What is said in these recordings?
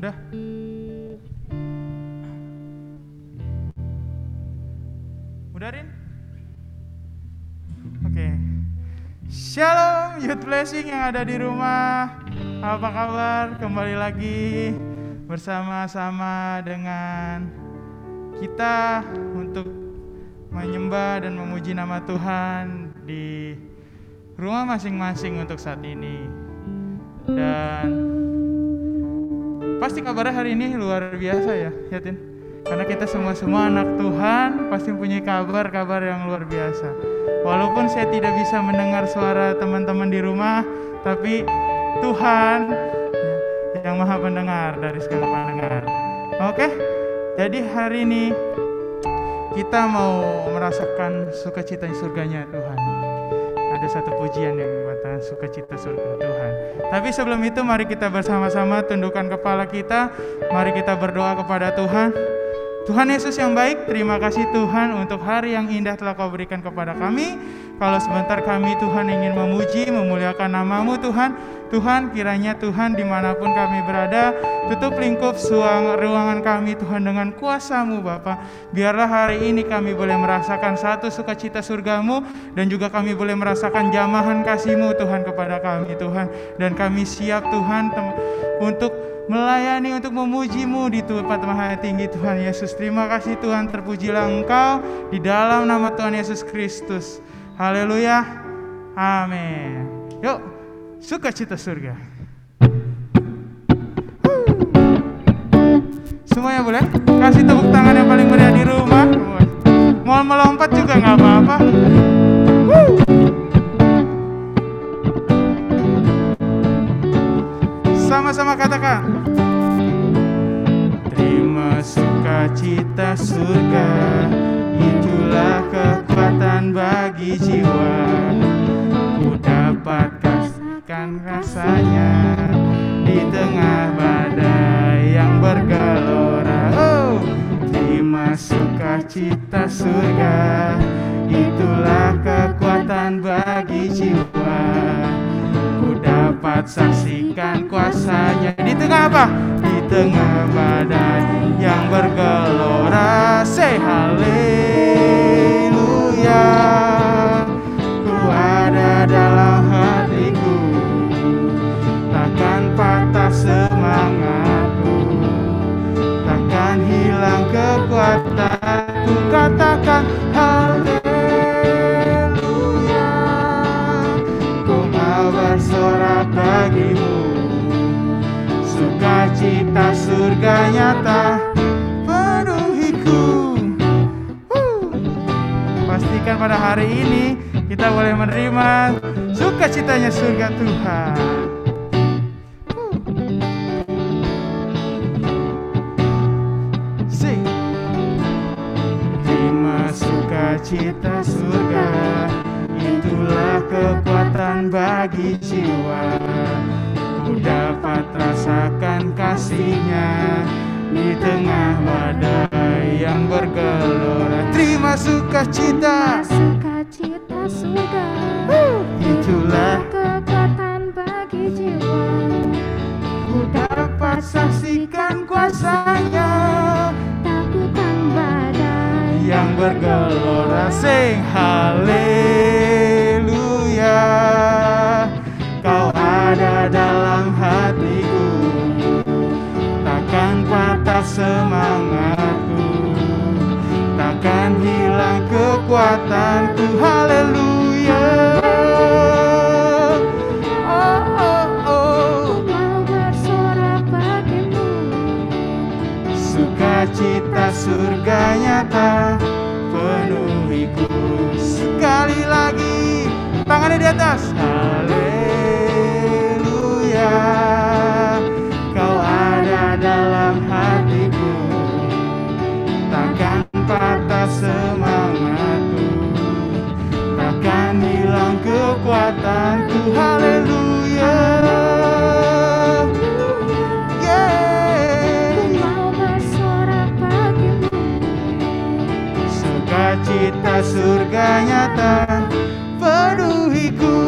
Udah? Udah, Rin? Oke. Shalom Youth Blessing yang ada di rumah. Apa kabar? Kembali lagi bersama-sama dengan kita untuk menyembah dan memuji nama Tuhan di rumah masing-masing untuk saat ini. Dan pasti kabarnya hari ini luar biasa ya, Yatin. Karena kita semua-semua anak Tuhan pasti punya kabar-kabar yang luar biasa. Walaupun saya tidak bisa mendengar suara teman-teman di rumah, tapi Tuhan yang maha pendengar dari segala pendengar. Oke, jadi hari ini kita mau merasakan sukacita surganya Tuhan. Ada satu pujian yang mengatakan sukacita surga Tuhan. Tapi sebelum itu mari kita bersama-sama tundukkan kepala kita. Mari kita berdoa kepada Tuhan. Tuhan Yesus yang baik, terima kasih Tuhan untuk hari yang indah telah kau berikan kepada kami. Kalau sebentar kami Tuhan ingin memuji, memuliakan namamu Tuhan. Tuhan kiranya Tuhan di mana pun kami berada, tutup lingkup suang ruangan kami Tuhan dengan kuasamu Bapa. Biarlah hari ini kami boleh merasakan satu sukacita surgamu dan juga kami boleh merasakan jamahan kasihmu Tuhan kepada kami Tuhan. Dan kami siap Tuhan untuk melayani untuk memujimu di tempat maha tinggi Tuhan Yesus. Terima kasih Tuhan, terpujilah Engkau di dalam nama Tuhan Yesus Kristus. Haleluya. Amin. Yuk, sukacita surga. Semuanya boleh? Kasih tepuk tangan yang paling meriah di rumah. Mau melompat juga nggak apa-apa. Sama-sama katakan. Terima sukacita surga, itulah kekuatan bagi jiwa. Ku dapat kasihkan rasanya di tengah badai yang bergelora. Oh, terima sukacita surga, itulah kekuatan bagi jiwa. Ku dapat saksikan kuasanya. Di tengah apa? Di tengah badai yang bergelora. Say haleluya ku ada dalam kekuatanku katakan haleluya. Bersorak bagimu. Sukacita surga nyata penuhiku. Uh. Pastikan pada hari ini kita boleh menerima sukacitanya surga Tuhan sukacita surga. Itulah kekuatan bagi jiwa. Ku dapat rasakan kasihnya Di tengah badai yang bergelora. Terima sukacita. Sukacita surga. Itulah kekuatan bagi jiwa. Ku dapat saksikan kuasanya bergelora Sing haleluya. Kau ada dalam hatiku Takkan patah semangatku Takkan hilang kekuatanku. Haleluya. Oh oh oh. Mau bersorak bagimu. Sukacita surga nyata Sekali lagi. Tangannya di atas. Haleluya. Kau ada dalam hatiku. Takkan patah semangatku. Takkan hilang kekuatanku. Haleluya Sukacita surga nyata penuhiku.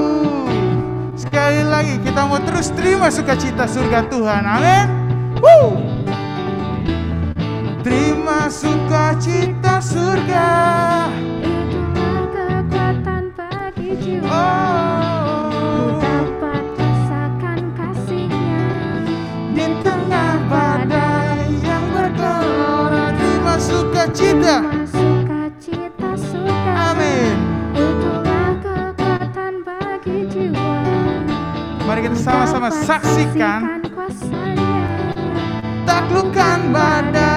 Sekali lagi kita mau terus terima sukacita surga Tuhan Amin. Woo! sukacita surga. Itulah kekuatan bagi jiwa. Oh. Dapat rasakan kasihnya. Di tengah badai yang bergelora Terima sukacita Sama-sama saksikan. Taklukkan badai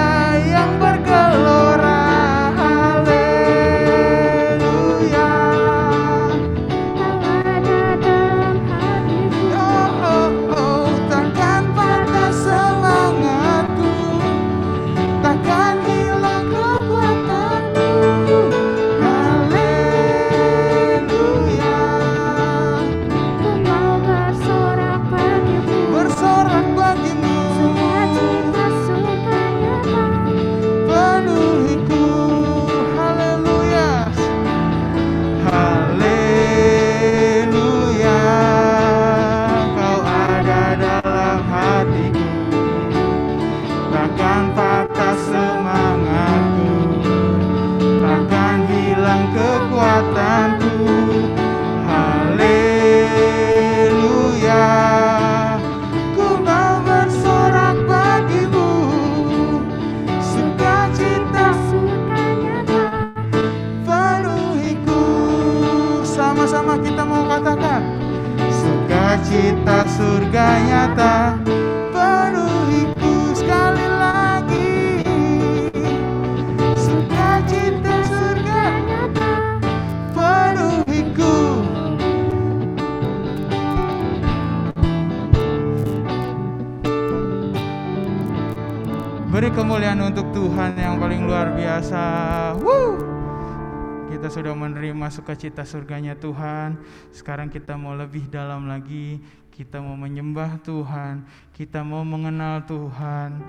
sukacita surganya Tuhan. Sekarang kita mau lebih dalam lagi. Kita mau menyembah Tuhan. Kita mau mengenal Tuhan.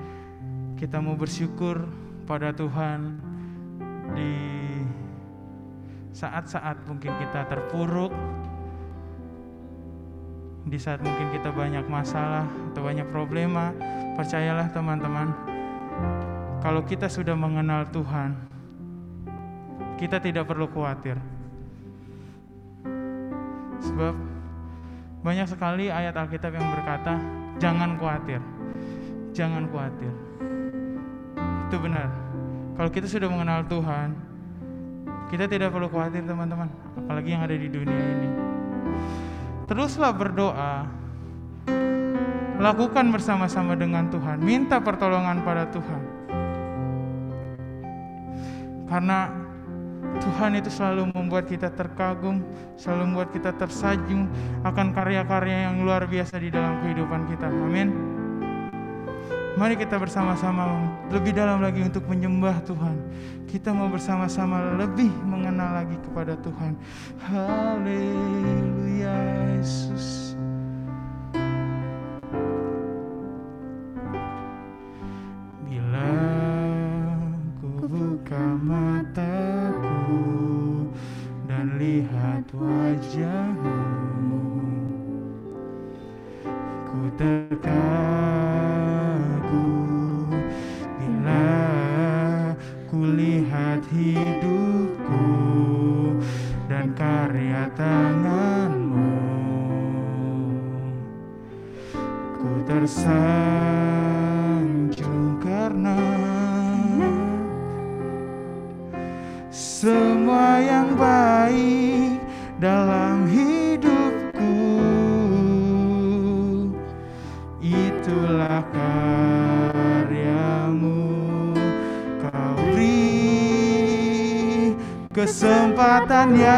Kita mau bersyukur pada Tuhan di saat-saat mungkin kita terpuruk. Di saat mungkin kita banyak masalah atau banyak problema, percayalah teman-teman, kalau kita sudah mengenal Tuhan, kita tidak perlu khawatir. Sebab banyak sekali ayat Alkitab yang berkata, "Jangan khawatir, jangan khawatir." Itu benar. Kalau kita sudah mengenal Tuhan, kita tidak perlu khawatir, teman-teman, apalagi yang ada di dunia ini. Teruslah berdoa, lakukan bersama-sama dengan Tuhan, minta pertolongan pada Tuhan. Karena Tuhan itu selalu membuat kita terkagum, selalu membuat kita tersanjung akan karya-karya yang luar biasa di dalam kehidupan kita. Amin. Mari kita bersama-sama lebih dalam lagi untuk menyembah Tuhan. Kita mau bersama-sama lebih mengenal lagi kepada Tuhan. Haleluya Yesus. Yeah.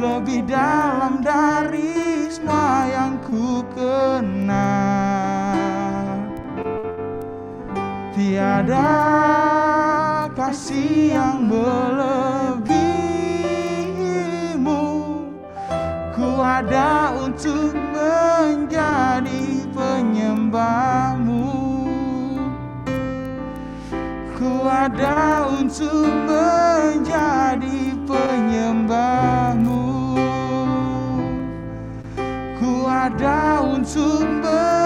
lebih dalam dari semua yang ku kenal. Tiada kasih yang melebihimu Ku ada untuk menjadi penyembahmu Ku ada untuk menjadi penyembah daun sumber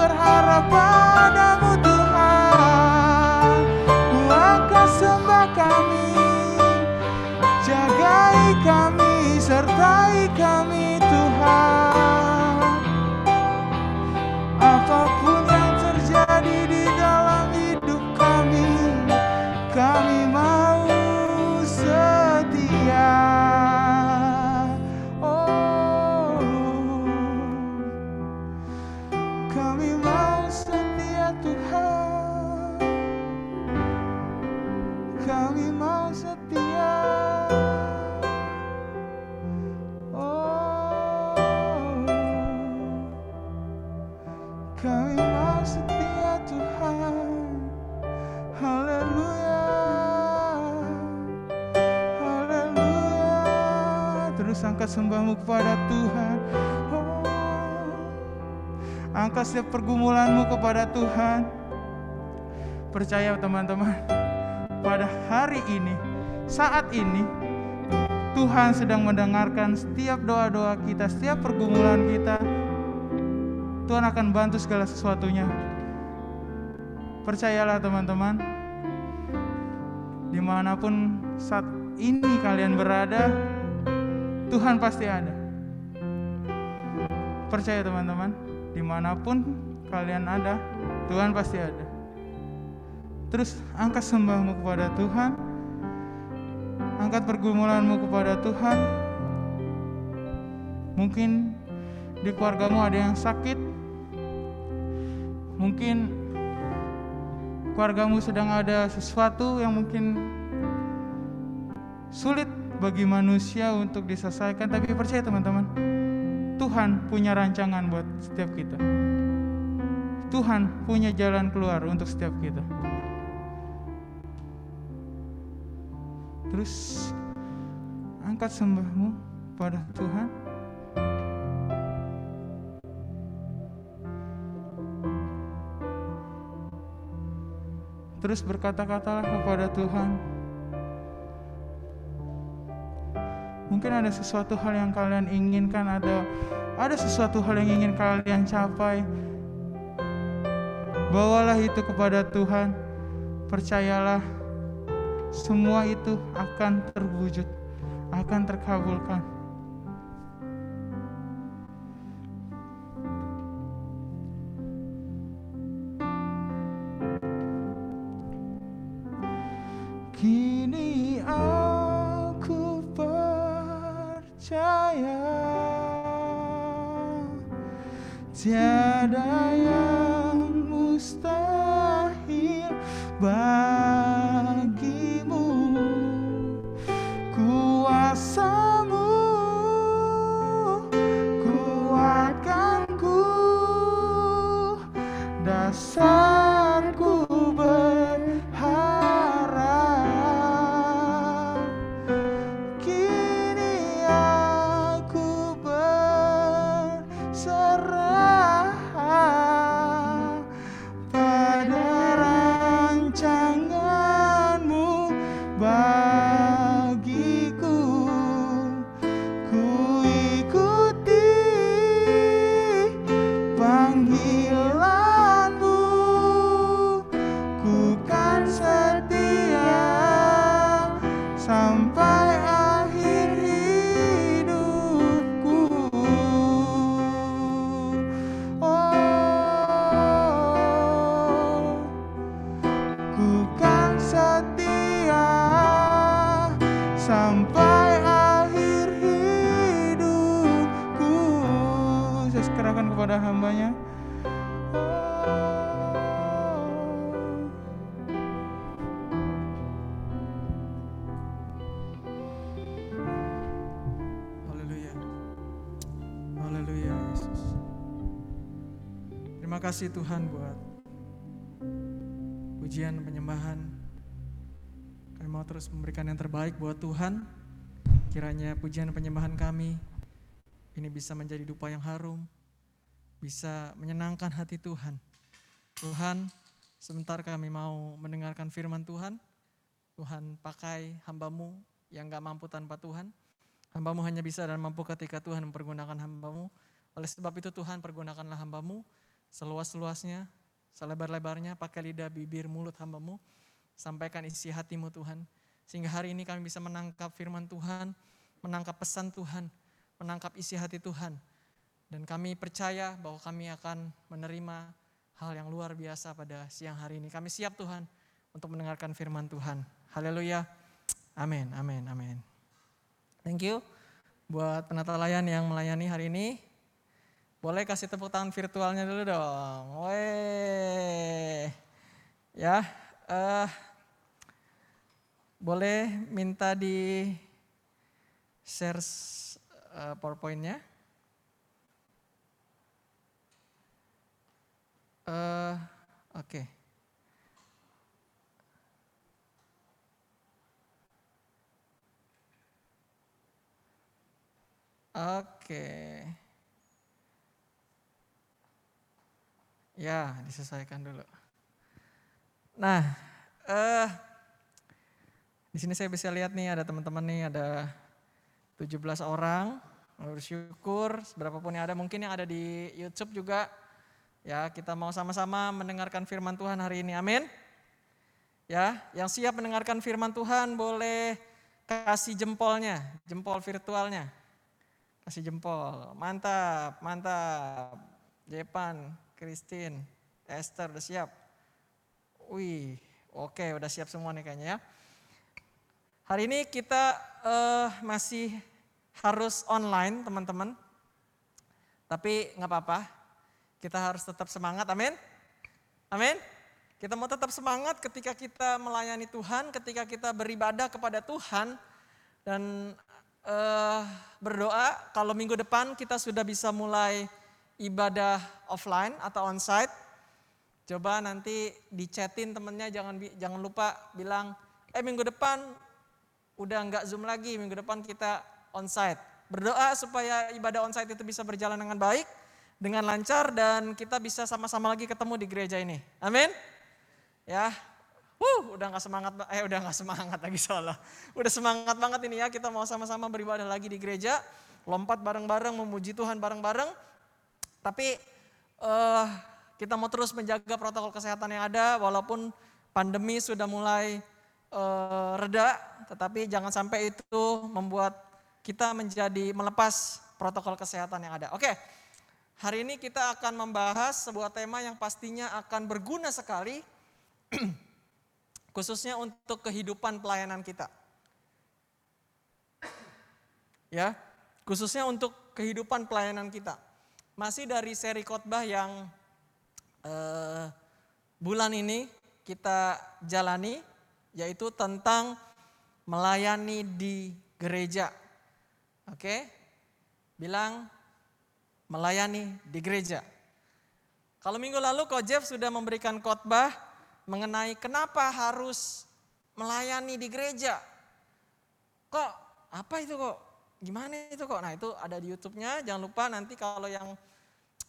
berharap setiap pergumulanmu kepada Tuhan Percaya teman-teman Pada hari ini Saat ini Tuhan sedang mendengarkan setiap doa-doa kita Setiap pergumulan kita Tuhan akan bantu segala sesuatunya. Percayalah teman-teman, di mana pun saat ini kalian berada, Tuhan pasti ada. Percaya teman-teman, di mana pun kalian ada, Tuhan pasti ada. Terus angkat sembahmu kepada Tuhan, angkat pergumulanmu kepada Tuhan. Mungkin di keluargamu ada yang sakit, mungkin keluargamu sedang ada sesuatu yang mungkin sulit bagi manusia untuk diselesaikan tapi percaya teman-teman Tuhan punya rancangan buat setiap kita Tuhan punya jalan keluar untuk setiap kita terus angkat sembahmu pada Tuhan Terus berkata-katalah kepada Tuhan. Mungkin ada sesuatu hal yang kalian inginkan, ada ada sesuatu hal yang ingin kalian capai. Bawalah itu kepada Tuhan. Percayalah semua itu akan terwujud, akan terkabulkan. Kasih Tuhan buat pujian penyembahan. Kami mau terus memberikan yang terbaik buat Tuhan. Kiranya pujian penyembahan kami ini bisa menjadi dupa yang harum, bisa menyenangkan hati Tuhan. Tuhan, sebentar kami mau mendengarkan firman Tuhan. Tuhan pakai hambamu yang gak mampu tanpa Tuhan. Hambamu hanya bisa dan mampu ketika Tuhan mempergunakan hambamu. Oleh sebab itu Tuhan pergunakanlah hambamu seluas-luasnya, selebar-lebarnya, pakai lidah, bibir, mulut hambamu. Sampaikan isi hatimu Tuhan. Sehingga hari ini kami bisa menangkap firman Tuhan, menangkap pesan Tuhan, menangkap isi hati Tuhan. Dan kami percaya bahwa kami akan menerima hal yang luar biasa pada siang hari ini. Kami siap Tuhan untuk mendengarkan firman Tuhan. Haleluya. Amin, amin, amin. Thank you buat penata layan yang melayani hari ini. Boleh kasih tepuk tangan virtualnya dulu dong. Weh. Ya, eh boleh minta di share uh, PowerPoint-nya. Eh, Oke. Oke. Ya, disesuaikan dulu. Nah, eh di sini saya bisa lihat nih ada teman-teman nih ada 17 orang. Bersyukur berapapun yang ada mungkin yang ada di YouTube juga. Ya, kita mau sama-sama mendengarkan firman Tuhan hari ini. Amin. Ya, yang siap mendengarkan firman Tuhan boleh kasih jempolnya, jempol virtualnya. Kasih jempol. Mantap, mantap. Jepan, Christine, Esther udah siap. Wih, oke udah siap semua nih kayaknya ya. Hari ini kita uh, masih harus online teman-teman. Tapi nggak apa-apa, kita harus tetap semangat, amin. Amin. Kita mau tetap semangat ketika kita melayani Tuhan, ketika kita beribadah kepada Tuhan. Dan uh, berdoa kalau minggu depan kita sudah bisa mulai ibadah offline atau onsite. Coba nanti dicetin temennya jangan jangan lupa bilang, eh minggu depan udah nggak zoom lagi, minggu depan kita onsite. Berdoa supaya ibadah onsite itu bisa berjalan dengan baik, dengan lancar dan kita bisa sama-sama lagi ketemu di gereja ini. Amin. Ya, Wuh, udah nggak semangat, eh udah nggak semangat lagi salah. Udah semangat banget ini ya, kita mau sama-sama beribadah lagi di gereja, lompat bareng-bareng, memuji Tuhan bareng-bareng. Tapi uh, kita mau terus menjaga protokol kesehatan yang ada, walaupun pandemi sudah mulai uh, reda, tetapi jangan sampai itu membuat kita menjadi melepas protokol kesehatan yang ada. Oke, hari ini kita akan membahas sebuah tema yang pastinya akan berguna sekali khususnya untuk kehidupan pelayanan kita. Ya, khususnya untuk kehidupan pelayanan kita. Masih dari seri khotbah yang eh, bulan ini kita jalani, yaitu tentang melayani di gereja. Oke, bilang melayani di gereja. Kalau minggu lalu Ko Jeff sudah memberikan khotbah mengenai kenapa harus melayani di gereja. Kok apa itu kok? Gimana itu kok? Nah itu ada di YouTube-nya. Jangan lupa nanti kalau yang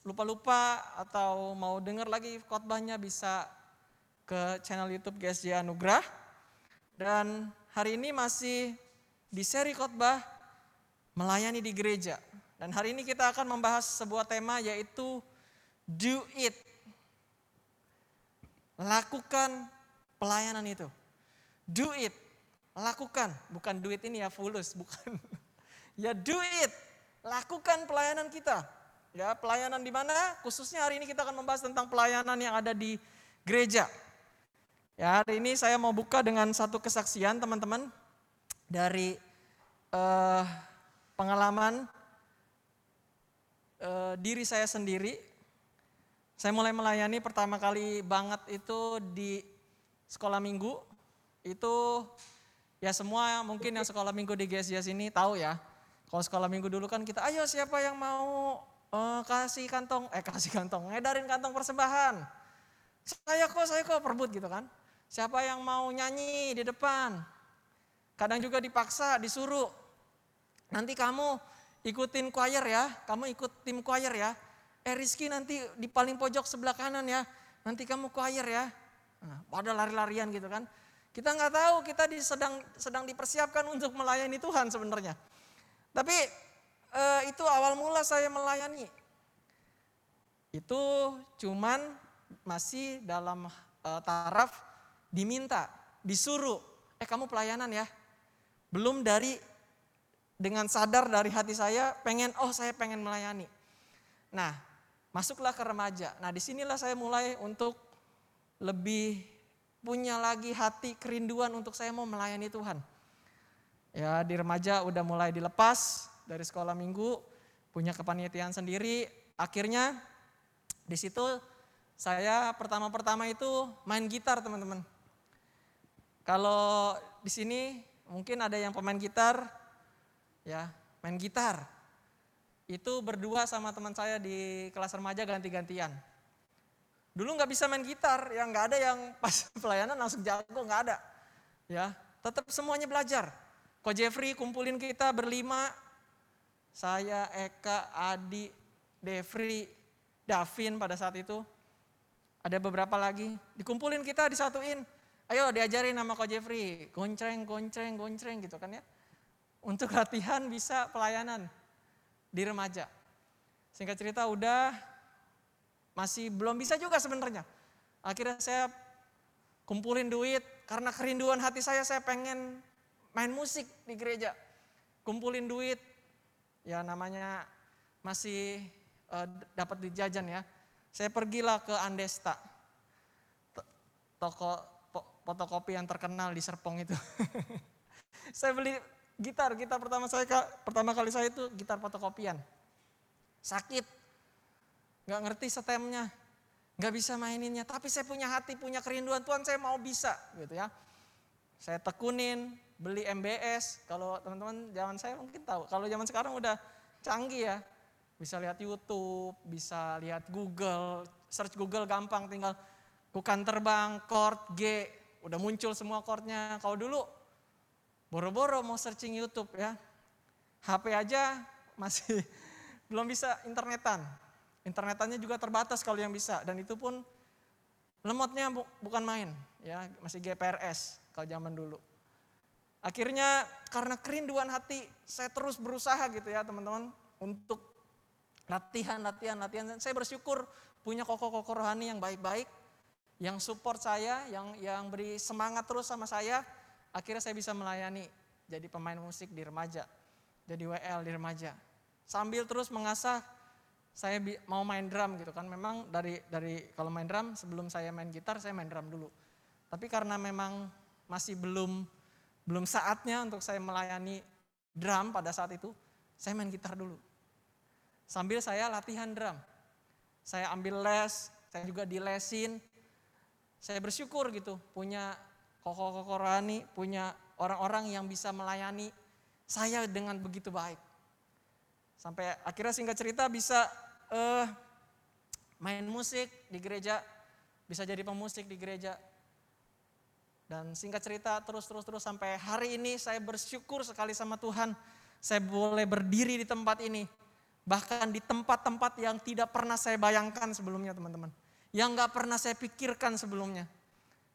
lupa-lupa atau mau dengar lagi khotbahnya bisa ke channel YouTube GSJ Anugrah. Dan hari ini masih di seri khotbah melayani di gereja. Dan hari ini kita akan membahas sebuah tema yaitu do it Lakukan pelayanan itu. Do it. Lakukan. Bukan do it ini ya fulus. Bukan. ya do it. Lakukan pelayanan kita. Ya pelayanan di mana? Khususnya hari ini kita akan membahas tentang pelayanan yang ada di gereja. Ya hari ini saya mau buka dengan satu kesaksian teman-teman. Dari uh, pengalaman uh, diri saya sendiri saya mulai melayani pertama kali banget itu di sekolah minggu. Itu ya semua mungkin yang sekolah minggu di GSJ sini tahu ya. Kalau sekolah minggu dulu kan kita, ayo siapa yang mau uh, kasih kantong, eh kasih kantong, ngedarin kantong persembahan. Saya kok, saya kok perbut gitu kan. Siapa yang mau nyanyi di depan. Kadang juga dipaksa, disuruh. nanti kamu ikutin choir ya, kamu ikut tim choir ya. Eh Rizky nanti di paling pojok sebelah kanan ya, nanti kamu choir ya. Nah, pada lari-larian gitu kan. Kita nggak tahu kita sedang sedang dipersiapkan untuk melayani Tuhan sebenarnya. Tapi eh, itu awal mula saya melayani. Itu cuman masih dalam eh, taraf diminta, disuruh. Eh kamu pelayanan ya. Belum dari dengan sadar dari hati saya pengen oh saya pengen melayani. Nah, masuklah ke remaja. Nah, di sinilah saya mulai untuk lebih punya lagi hati kerinduan untuk saya mau melayani Tuhan. Ya, di remaja udah mulai dilepas dari sekolah minggu, punya kepanitiaan sendiri. Akhirnya di situ saya pertama-pertama itu main gitar, teman-teman. Kalau di sini mungkin ada yang pemain gitar, ya main gitar. Itu berdua sama teman saya di kelas remaja ganti-gantian. Dulu nggak bisa main gitar, ya nggak ada yang pas pelayanan langsung jago, nggak ada. Ya, tetap semuanya belajar. Ko Jeffrey kumpulin kita berlima, saya, Eka, Adi, Devri, Davin pada saat itu. Ada beberapa lagi, dikumpulin kita disatuin. Ayo diajarin nama Ko Jeffrey, goncreng, goncreng, goncreng gitu kan ya. Untuk latihan bisa pelayanan di remaja. Singkat cerita udah masih belum bisa juga sebenarnya. Akhirnya saya kumpulin duit karena kerinduan hati saya saya pengen main musik di gereja. Kumpulin duit ya namanya masih uh, dapat dijajan ya. Saya pergilah ke Andesta. Toko fotokopi yang terkenal di Serpong itu. saya beli gitar, gitar pertama saya pertama kali saya itu gitar fotokopian. Sakit, nggak ngerti setemnya, nggak bisa maininnya. Tapi saya punya hati, punya kerinduan Tuhan, saya mau bisa, gitu ya. Saya tekunin, beli MBS. Kalau teman-teman zaman saya mungkin tahu. Kalau zaman sekarang udah canggih ya, bisa lihat YouTube, bisa lihat Google, search Google gampang, tinggal bukan terbang, chord G, udah muncul semua chordnya. Kalau dulu boro-boro mau searching YouTube ya. HP aja masih belum bisa internetan. Internetannya juga terbatas kalau yang bisa dan itu pun lemotnya bu, bukan main ya, masih GPRS kalau zaman dulu. Akhirnya karena kerinduan hati saya terus berusaha gitu ya teman-teman untuk latihan, latihan, latihan. Saya bersyukur punya koko-koko rohani yang baik-baik, yang support saya, yang yang beri semangat terus sama saya akhirnya saya bisa melayani jadi pemain musik di remaja, jadi WL di remaja. Sambil terus mengasah saya mau main drum gitu kan. Memang dari dari kalau main drum sebelum saya main gitar saya main drum dulu. Tapi karena memang masih belum belum saatnya untuk saya melayani drum pada saat itu, saya main gitar dulu. Sambil saya latihan drum. Saya ambil les, saya juga dilesin. Saya bersyukur gitu punya koko-koko rohani, punya orang-orang yang bisa melayani saya dengan begitu baik. Sampai akhirnya singkat cerita bisa uh, main musik di gereja, bisa jadi pemusik di gereja. Dan singkat cerita terus terus terus sampai hari ini saya bersyukur sekali sama Tuhan. Saya boleh berdiri di tempat ini. Bahkan di tempat-tempat yang tidak pernah saya bayangkan sebelumnya teman-teman. Yang gak pernah saya pikirkan sebelumnya.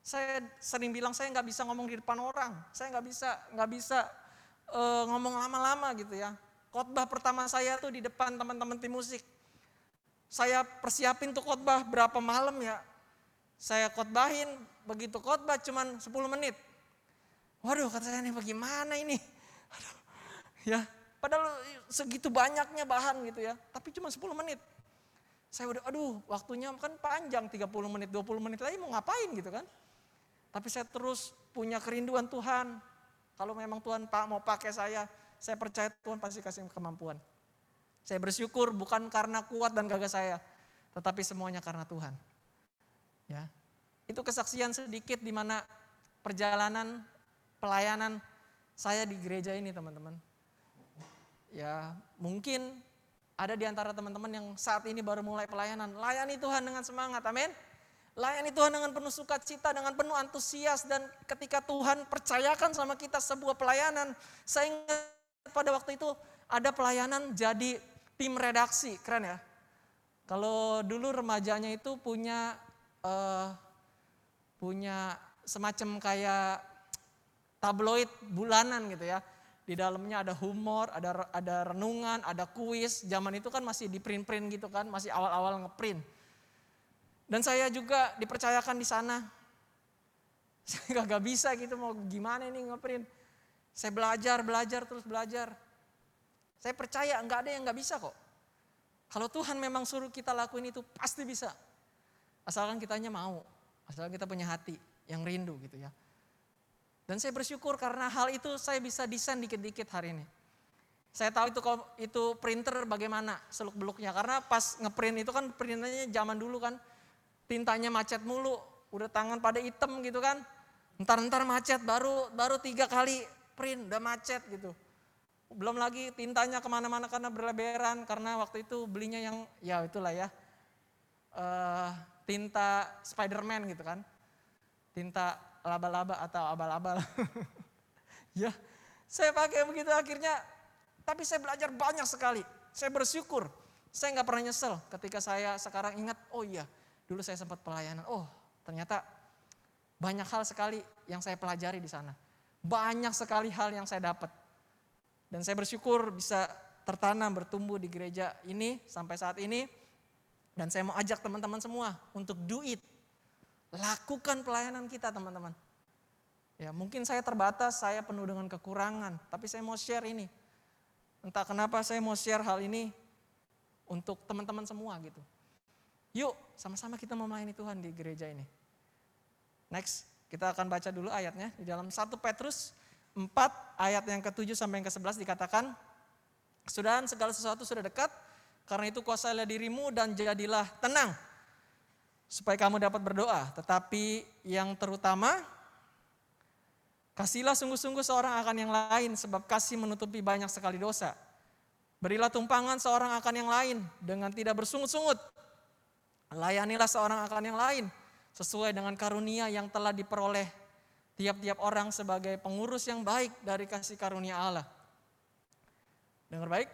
Saya sering bilang saya nggak bisa ngomong di depan orang, saya nggak bisa nggak bisa uh, ngomong lama-lama gitu ya. Khotbah pertama saya tuh di depan teman-teman tim musik. Saya persiapin tuh khotbah berapa malam ya. Saya khotbahin begitu khotbah cuman 10 menit. Waduh kata saya ini bagaimana ini. Aduh, ya padahal segitu banyaknya bahan gitu ya. Tapi cuma 10 menit. Saya udah aduh waktunya kan panjang 30 menit 20 menit lagi mau ngapain gitu kan. Tapi saya terus punya kerinduan Tuhan. Kalau memang Tuhan Pak mau pakai saya, saya percaya Tuhan pasti kasih kemampuan. Saya bersyukur bukan karena kuat dan gagah saya, tetapi semuanya karena Tuhan. Ya. Itu kesaksian sedikit di mana perjalanan pelayanan saya di gereja ini, teman-teman. Ya, mungkin ada di antara teman-teman yang saat ini baru mulai pelayanan. Layani Tuhan dengan semangat, amin. Layani Tuhan dengan penuh sukacita, dengan penuh antusias dan ketika Tuhan percayakan sama kita sebuah pelayanan, saya ingat pada waktu itu ada pelayanan jadi tim redaksi, keren ya. Kalau dulu remajanya itu punya eh, punya semacam kayak tabloid bulanan gitu ya. Di dalamnya ada humor, ada ada renungan, ada kuis. Zaman itu kan masih di print-print gitu kan, masih awal-awal ngeprint. Dan saya juga dipercayakan di sana. Saya gak bisa gitu mau gimana ini ngeprint. Saya belajar, belajar, terus belajar. Saya percaya nggak ada yang nggak bisa kok. Kalau Tuhan memang suruh kita lakuin itu pasti bisa. Asalkan kitanya mau, asalkan kita punya hati yang rindu gitu ya. Dan saya bersyukur karena hal itu saya bisa desain dikit-dikit hari ini. Saya tahu itu itu printer bagaimana seluk beluknya karena pas ngeprint itu kan printernya zaman dulu kan tintanya macet mulu, udah tangan pada hitam gitu kan. Ntar-ntar macet baru baru tiga kali print udah macet gitu. Belum lagi tintanya ke mana-mana karena berlebaran karena waktu itu belinya yang ya itulah ya eh, tinta Spiderman gitu kan, tinta laba-laba atau abal-abal. ya, saya pakai begitu akhirnya, tapi saya belajar banyak sekali. Saya bersyukur, saya nggak pernah nyesel ketika saya sekarang ingat, oh iya, dulu saya sempat pelayanan. Oh, ternyata banyak hal sekali yang saya pelajari di sana. Banyak sekali hal yang saya dapat. Dan saya bersyukur bisa tertanam, bertumbuh di gereja ini sampai saat ini. Dan saya mau ajak teman-teman semua untuk do it. Lakukan pelayanan kita teman-teman. Ya mungkin saya terbatas, saya penuh dengan kekurangan. Tapi saya mau share ini. Entah kenapa saya mau share hal ini untuk teman-teman semua gitu. Yuk sama-sama kita melayani Tuhan di gereja ini. Next, kita akan baca dulu ayatnya. Di dalam 1 Petrus 4 ayat yang ke-7 sampai yang ke-11 dikatakan, Sudahan segala sesuatu sudah dekat, karena itu kuasailah dirimu dan jadilah tenang. Supaya kamu dapat berdoa. Tetapi yang terutama, kasihlah sungguh-sungguh seorang akan yang lain, sebab kasih menutupi banyak sekali dosa. Berilah tumpangan seorang akan yang lain dengan tidak bersungut-sungut. Layanilah seorang akan yang lain sesuai dengan karunia yang telah diperoleh tiap-tiap orang sebagai pengurus yang baik dari kasih karunia Allah. Dengar baik?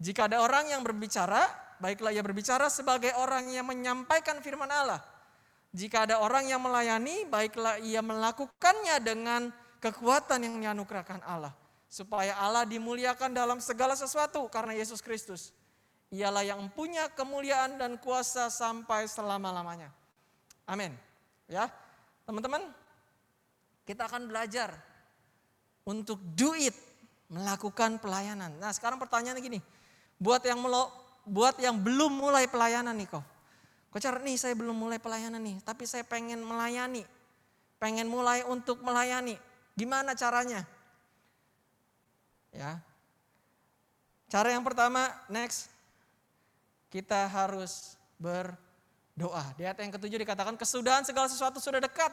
Jika ada orang yang berbicara, baiklah ia berbicara sebagai orang yang menyampaikan firman Allah. Jika ada orang yang melayani, baiklah ia melakukannya dengan kekuatan yang dianugerahkan Allah. Supaya Allah dimuliakan dalam segala sesuatu karena Yesus Kristus. Ialah yang punya kemuliaan dan kuasa sampai selama-lamanya. Amin. Ya, teman-teman, kita akan belajar untuk do it, melakukan pelayanan. Nah, sekarang pertanyaannya gini, buat yang melo, buat yang belum mulai pelayanan nih kok. Kocar nih saya belum mulai pelayanan nih, tapi saya pengen melayani. Pengen mulai untuk melayani. Gimana caranya? Ya. Cara yang pertama, next. Kita harus berdoa. Di ayat yang ketujuh dikatakan kesudahan segala sesuatu sudah dekat.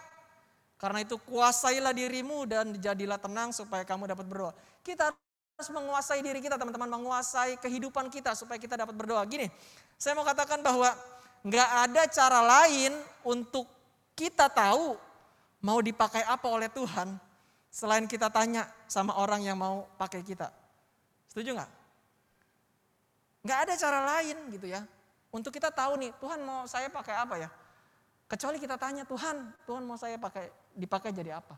Karena itu kuasailah dirimu dan jadilah tenang supaya kamu dapat berdoa. Kita harus menguasai diri kita teman-teman, menguasai kehidupan kita supaya kita dapat berdoa. Gini, saya mau katakan bahwa nggak ada cara lain untuk kita tahu mau dipakai apa oleh Tuhan selain kita tanya sama orang yang mau pakai kita. Setuju nggak? Nggak ada cara lain gitu ya. Untuk kita tahu nih, Tuhan mau saya pakai apa ya? Kecuali kita tanya Tuhan, Tuhan mau saya pakai dipakai jadi apa?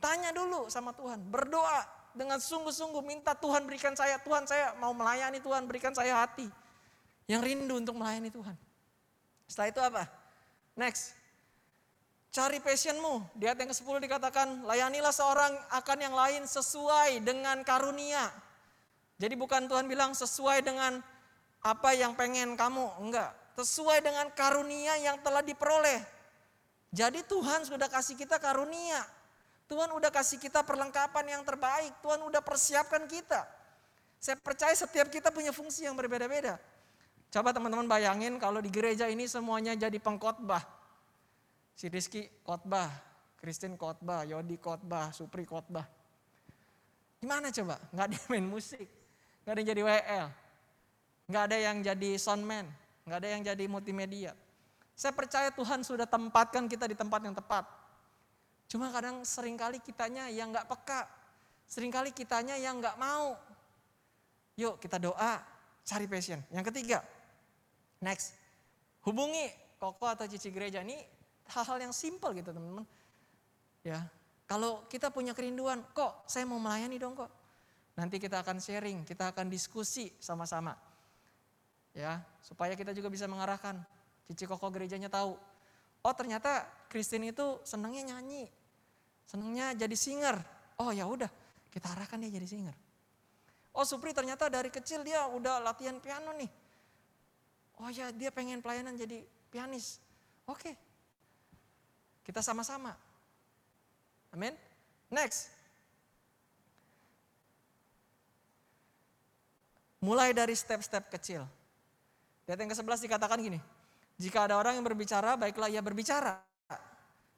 Tanya dulu sama Tuhan, berdoa dengan sungguh-sungguh minta Tuhan berikan saya, Tuhan saya mau melayani Tuhan, berikan saya hati yang rindu untuk melayani Tuhan. Setelah itu apa? Next. Cari passionmu. Di ayat yang ke-10 dikatakan, layanilah seorang akan yang lain sesuai dengan karunia. Jadi bukan Tuhan bilang sesuai dengan apa yang pengen kamu, enggak. Sesuai dengan karunia yang telah diperoleh. Jadi Tuhan sudah kasih kita karunia. Tuhan udah kasih kita perlengkapan yang terbaik. Tuhan udah persiapkan kita. Saya percaya setiap kita punya fungsi yang berbeda-beda. Coba teman-teman bayangin kalau di gereja ini semuanya jadi pengkhotbah. Si Rizky khotbah, Christine khotbah, Yodi khotbah, Supri khotbah. Gimana coba? Nggak ada yang main musik, nggak ada yang jadi WL, nggak ada yang jadi soundman, nggak ada yang jadi multimedia. Saya percaya Tuhan sudah tempatkan kita di tempat yang tepat. Cuma kadang sering kali kitanya yang nggak peka. Seringkali kitanya yang nggak mau. Yuk kita doa, cari passion. Yang ketiga, next, hubungi koko atau cici gereja. Ini hal-hal yang simple gitu teman-teman. Ya, kalau kita punya kerinduan, kok saya mau melayani dong kok. Nanti kita akan sharing, kita akan diskusi sama-sama. Ya, supaya kita juga bisa mengarahkan. Cici koko gerejanya tahu. Oh ternyata Kristen itu senangnya nyanyi. Senangnya jadi singer. Oh ya udah, kita arahkan dia jadi singer. Oh Supri ternyata dari kecil dia udah latihan piano nih. Oh ya dia pengen pelayanan jadi pianis. Oke. Kita sama-sama. Amin. Next. Mulai dari step-step kecil. Di ayat yang ke-11 dikatakan gini. Jika ada orang yang berbicara, baiklah ia berbicara.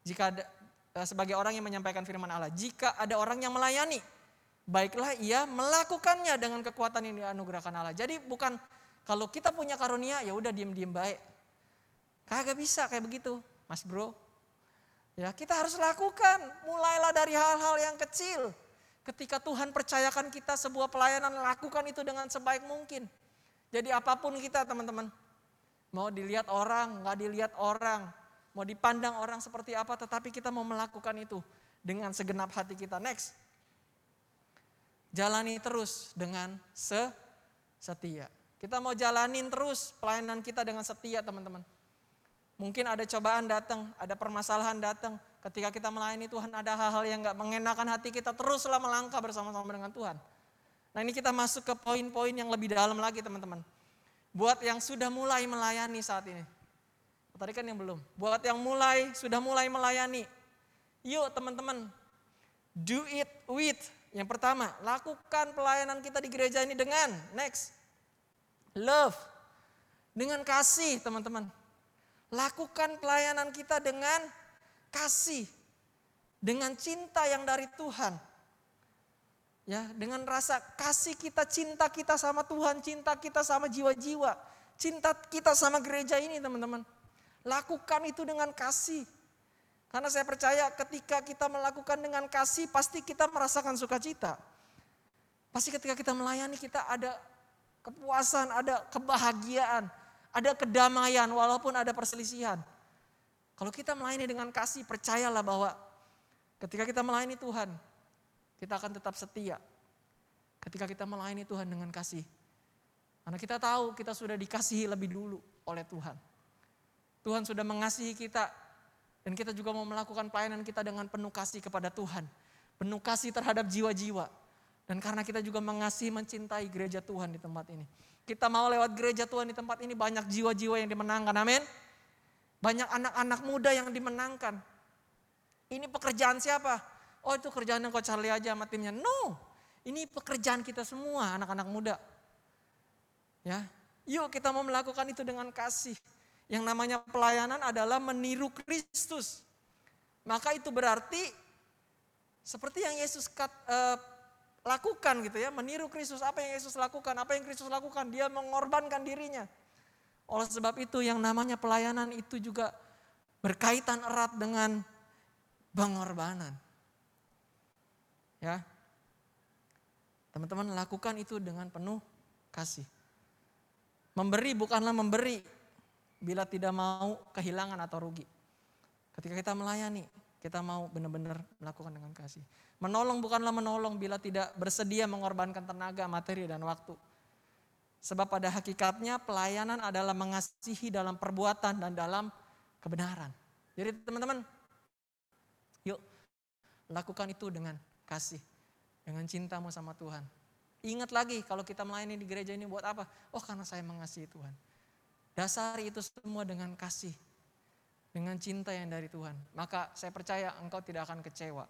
Jika ada eh, sebagai orang yang menyampaikan firman Allah. Jika ada orang yang melayani, baiklah ia melakukannya dengan kekuatan yang dianugerahkan Allah. Jadi bukan kalau kita punya karunia ya udah diem-diem baik. Kagak bisa kayak begitu, Mas Bro. Ya, kita harus lakukan. Mulailah dari hal-hal yang kecil. Ketika Tuhan percayakan kita sebuah pelayanan, lakukan itu dengan sebaik mungkin. Jadi apa pun kita teman-teman. Mau dilihat orang, nggak dilihat orang. Mau dipandang orang seperti apa, tetapi kita mau melakukan itu dengan segenap hati kita. Next. Jalani terus dengan se setia. Kita mau jalanin terus pelayanan kita dengan setia teman-teman. Mungkin ada cobaan datang, ada permasalahan datang. Ketika kita melayani Tuhan ada hal-hal yang gak mengenakan hati kita teruslah melangkah bersama-sama dengan Tuhan. Nah ini kita masuk ke poin-poin yang lebih dalam lagi teman-teman. Buat yang sudah mulai melayani saat ini. Tadi kan yang belum. Buat yang mulai, sudah mulai melayani. Yuk teman-teman, do it with. Yang pertama, lakukan pelayanan kita di gereja ini dengan, next, love. Dengan kasih teman-teman. Lakukan pelayanan kita dengan kasih. Dengan cinta yang dari Tuhan. Ya, dengan rasa kasih kita, cinta kita sama Tuhan, cinta kita sama jiwa-jiwa, cinta kita sama gereja ini, teman-teman. Lakukan itu dengan kasih. Karena saya percaya ketika kita melakukan dengan kasih, pasti kita merasakan sukacita. Pasti ketika kita melayani kita ada kepuasan, ada kebahagiaan, ada kedamaian walaupun ada perselisihan. Kalau kita melayani dengan kasih, percayalah bahwa ketika kita melayani Tuhan, kita akan tetap setia. Ketika kita melayani Tuhan dengan kasih. Karena kita tahu kita sudah dikasihi lebih dulu oleh Tuhan. Tuhan sudah mengasihi kita dan kita juga mau melakukan pelayanan kita dengan penuh kasih kepada Tuhan. Penuh kasih terhadap jiwa-jiwa. Dan karena kita juga mengasihi, mencintai gereja Tuhan di tempat ini. Kita mau lewat gereja Tuhan di tempat ini banyak jiwa-jiwa yang dimenangkan. Amin. Banyak anak-anak muda yang dimenangkan. Ini pekerjaan siapa? Oh itu kerjaan yang kau Charlie aja sama timnya. No, ini pekerjaan kita semua anak-anak muda. Ya, yuk kita mau melakukan itu dengan kasih. Yang namanya pelayanan adalah meniru Kristus. Maka itu berarti seperti yang Yesus kat, uh, lakukan gitu ya, meniru Kristus. Apa yang Yesus lakukan? Apa yang Kristus lakukan? Dia mengorbankan dirinya. Oleh sebab itu yang namanya pelayanan itu juga berkaitan erat dengan pengorbanan. Ya. Teman-teman lakukan itu dengan penuh kasih. Memberi bukanlah memberi bila tidak mau kehilangan atau rugi. Ketika kita melayani, kita mau benar-benar melakukan dengan kasih. Menolong bukanlah menolong bila tidak bersedia mengorbankan tenaga, materi, dan waktu. Sebab pada hakikatnya pelayanan adalah mengasihi dalam perbuatan dan dalam kebenaran. Jadi teman-teman, yuk lakukan itu dengan kasih. Dengan cintamu sama Tuhan. Ingat lagi kalau kita melayani di gereja ini buat apa? Oh karena saya mengasihi Tuhan. Dasari itu semua dengan kasih. Dengan cinta yang dari Tuhan. Maka saya percaya engkau tidak akan kecewa.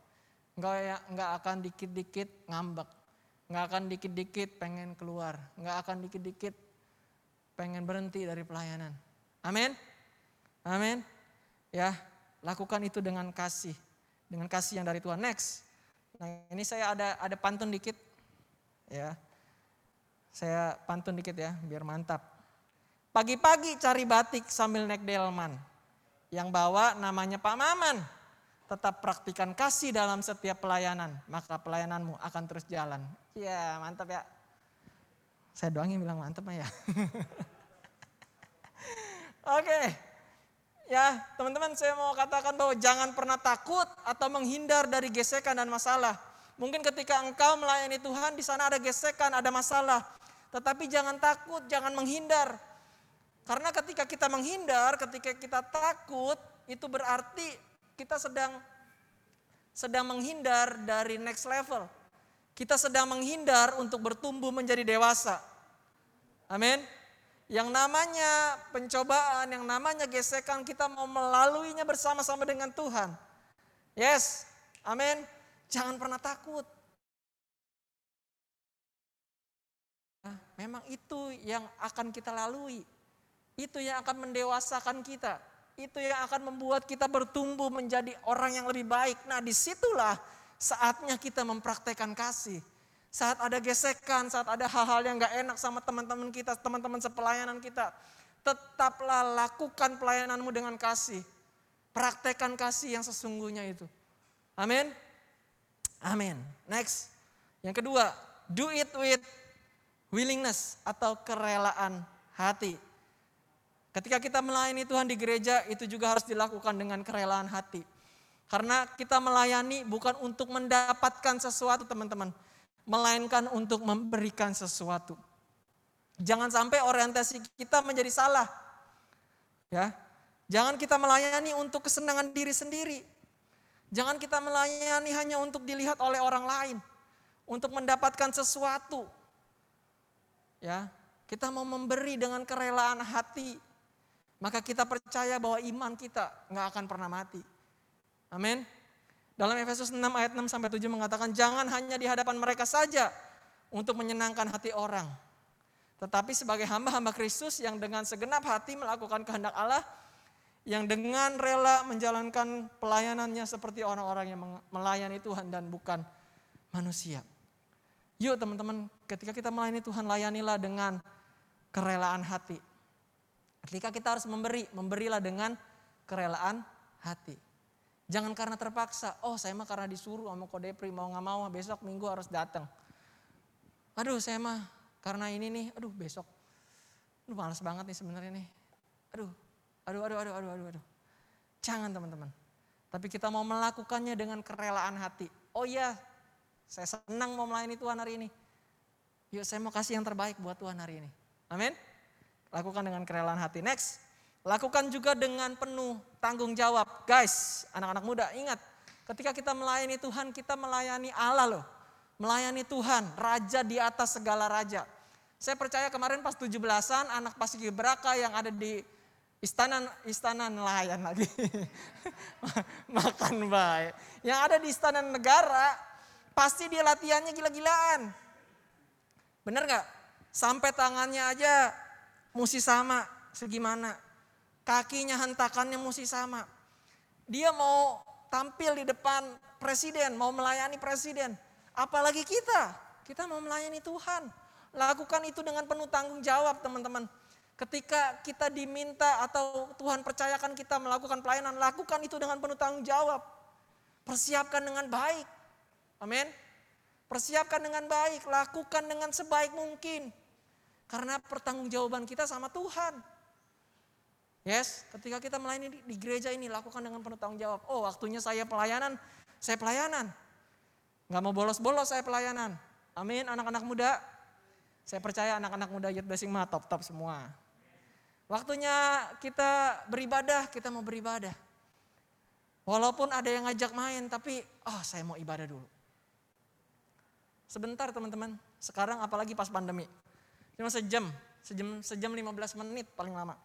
Engkau ya, enggak akan dikit-dikit ngambek. Enggak akan dikit-dikit pengen keluar. Enggak akan dikit-dikit pengen berhenti dari pelayanan. Amin. Amin. Ya, lakukan itu dengan kasih. Dengan kasih yang dari Tuhan. Next. Nah, ini saya ada ada pantun dikit. Ya. Saya pantun dikit ya, biar mantap. Pagi-pagi cari batik sambil naik delman. Yang bawa namanya Pak Maman. tetap praktikan kasih dalam setiap pelayanan, maka pelayananmu akan terus jalan. Ya, mantap ya. Saya doang yang bilang mantap ya. Oke. Ya, teman-teman saya mau katakan bahwa jangan pernah takut atau menghindar dari gesekan dan masalah. Mungkin ketika engkau melayani Tuhan di sana ada gesekan, ada masalah. Tetapi jangan takut, jangan menghindar. Karena ketika kita menghindar, ketika kita takut, itu berarti kita sedang sedang menghindar dari next level. Kita sedang menghindar untuk bertumbuh menjadi dewasa. Amin. Yang namanya pencobaan, yang namanya gesekan, kita mau melaluinya bersama-sama dengan Tuhan. Yes, amin. Jangan pernah takut. Nah, memang itu yang akan kita lalui. Itu yang akan mendewasakan kita. Itu yang akan membuat kita bertumbuh menjadi orang yang lebih baik. Nah di situlah saatnya kita mempraktekkan kasih. Saat ada gesekan, saat ada hal-hal yang gak enak sama teman-teman kita, teman-teman sepelayanan kita. Tetaplah lakukan pelayananmu dengan kasih. Praktekkan kasih yang sesungguhnya itu. Amin. Amin. Next. Yang kedua, do it with willingness atau kerelaan hati. Ketika kita melayani Tuhan di gereja, itu juga harus dilakukan dengan kerelaan hati. Karena kita melayani bukan untuk mendapatkan sesuatu teman-teman melainkan untuk memberikan sesuatu. Jangan sampai orientasi kita menjadi salah. Ya. Jangan kita melayani untuk kesenangan diri sendiri. Jangan kita melayani hanya untuk dilihat oleh orang lain, untuk mendapatkan sesuatu. Ya, kita mau memberi dengan kerelaan hati, maka kita percaya bahwa iman kita nggak akan pernah mati. Amin. Dalam Efesus 6 ayat 6 sampai 7 mengatakan jangan hanya di hadapan mereka saja untuk menyenangkan hati orang. Tetapi sebagai hamba-hamba Kristus yang dengan segenap hati melakukan kehendak Allah, yang dengan rela menjalankan pelayanannya seperti orang-orang yang melayani Tuhan dan bukan manusia. Yuk teman-teman, ketika kita melayani Tuhan, layanilah dengan kerelaan hati. Ketika kita harus memberi, memberilah dengan kerelaan hati. Jangan karena terpaksa, oh saya mah karena disuruh sama kodepri mau nggak mau besok minggu harus datang. Aduh saya mah karena ini nih, aduh besok, aduh malas banget nih sebenarnya nih. Aduh, aduh, aduh, aduh, aduh, aduh, aduh. Jangan teman-teman. Tapi kita mau melakukannya dengan kerelaan hati. Oh iya, saya senang mau melayani Tuhan hari ini. Yuk saya mau kasih yang terbaik buat Tuhan hari ini. Amin. Lakukan dengan kerelaan hati. Next. Lakukan juga dengan penuh tanggung jawab. Guys, anak-anak muda ingat, ketika kita melayani Tuhan, kita melayani Allah loh. Melayani Tuhan, Raja di atas segala Raja. Saya percaya kemarin pas 17-an, anak Pasiki Braka yang ada di istana istana nelayan lagi. Makan baik. Yang ada di istana negara, pasti dia latihannya gila-gilaan. Bener gak? Sampai tangannya aja mesti sama segimana kakinya hentakannya mesti sama. Dia mau tampil di depan presiden, mau melayani presiden. Apalagi kita, kita mau melayani Tuhan. Lakukan itu dengan penuh tanggung jawab teman-teman. Ketika kita diminta atau Tuhan percayakan kita melakukan pelayanan, lakukan itu dengan penuh tanggung jawab. Persiapkan dengan baik. Amin. Persiapkan dengan baik, lakukan dengan sebaik mungkin. Karena pertanggungjawaban kita sama Tuhan. Yes, ketika kita melayani di, di gereja ini lakukan dengan penuh tanggung jawab. Oh, waktunya saya pelayanan, saya pelayanan. Gak mau bolos-bolos saya pelayanan. Amin, anak-anak muda. Saya percaya anak-anak muda Youth Blessing mah top-top semua. Waktunya kita beribadah, kita mau beribadah. Walaupun ada yang ngajak main, tapi oh saya mau ibadah dulu. Sebentar teman-teman, sekarang apalagi pas pandemi. Cuma sejam, sejam, sejam 15 menit paling lama.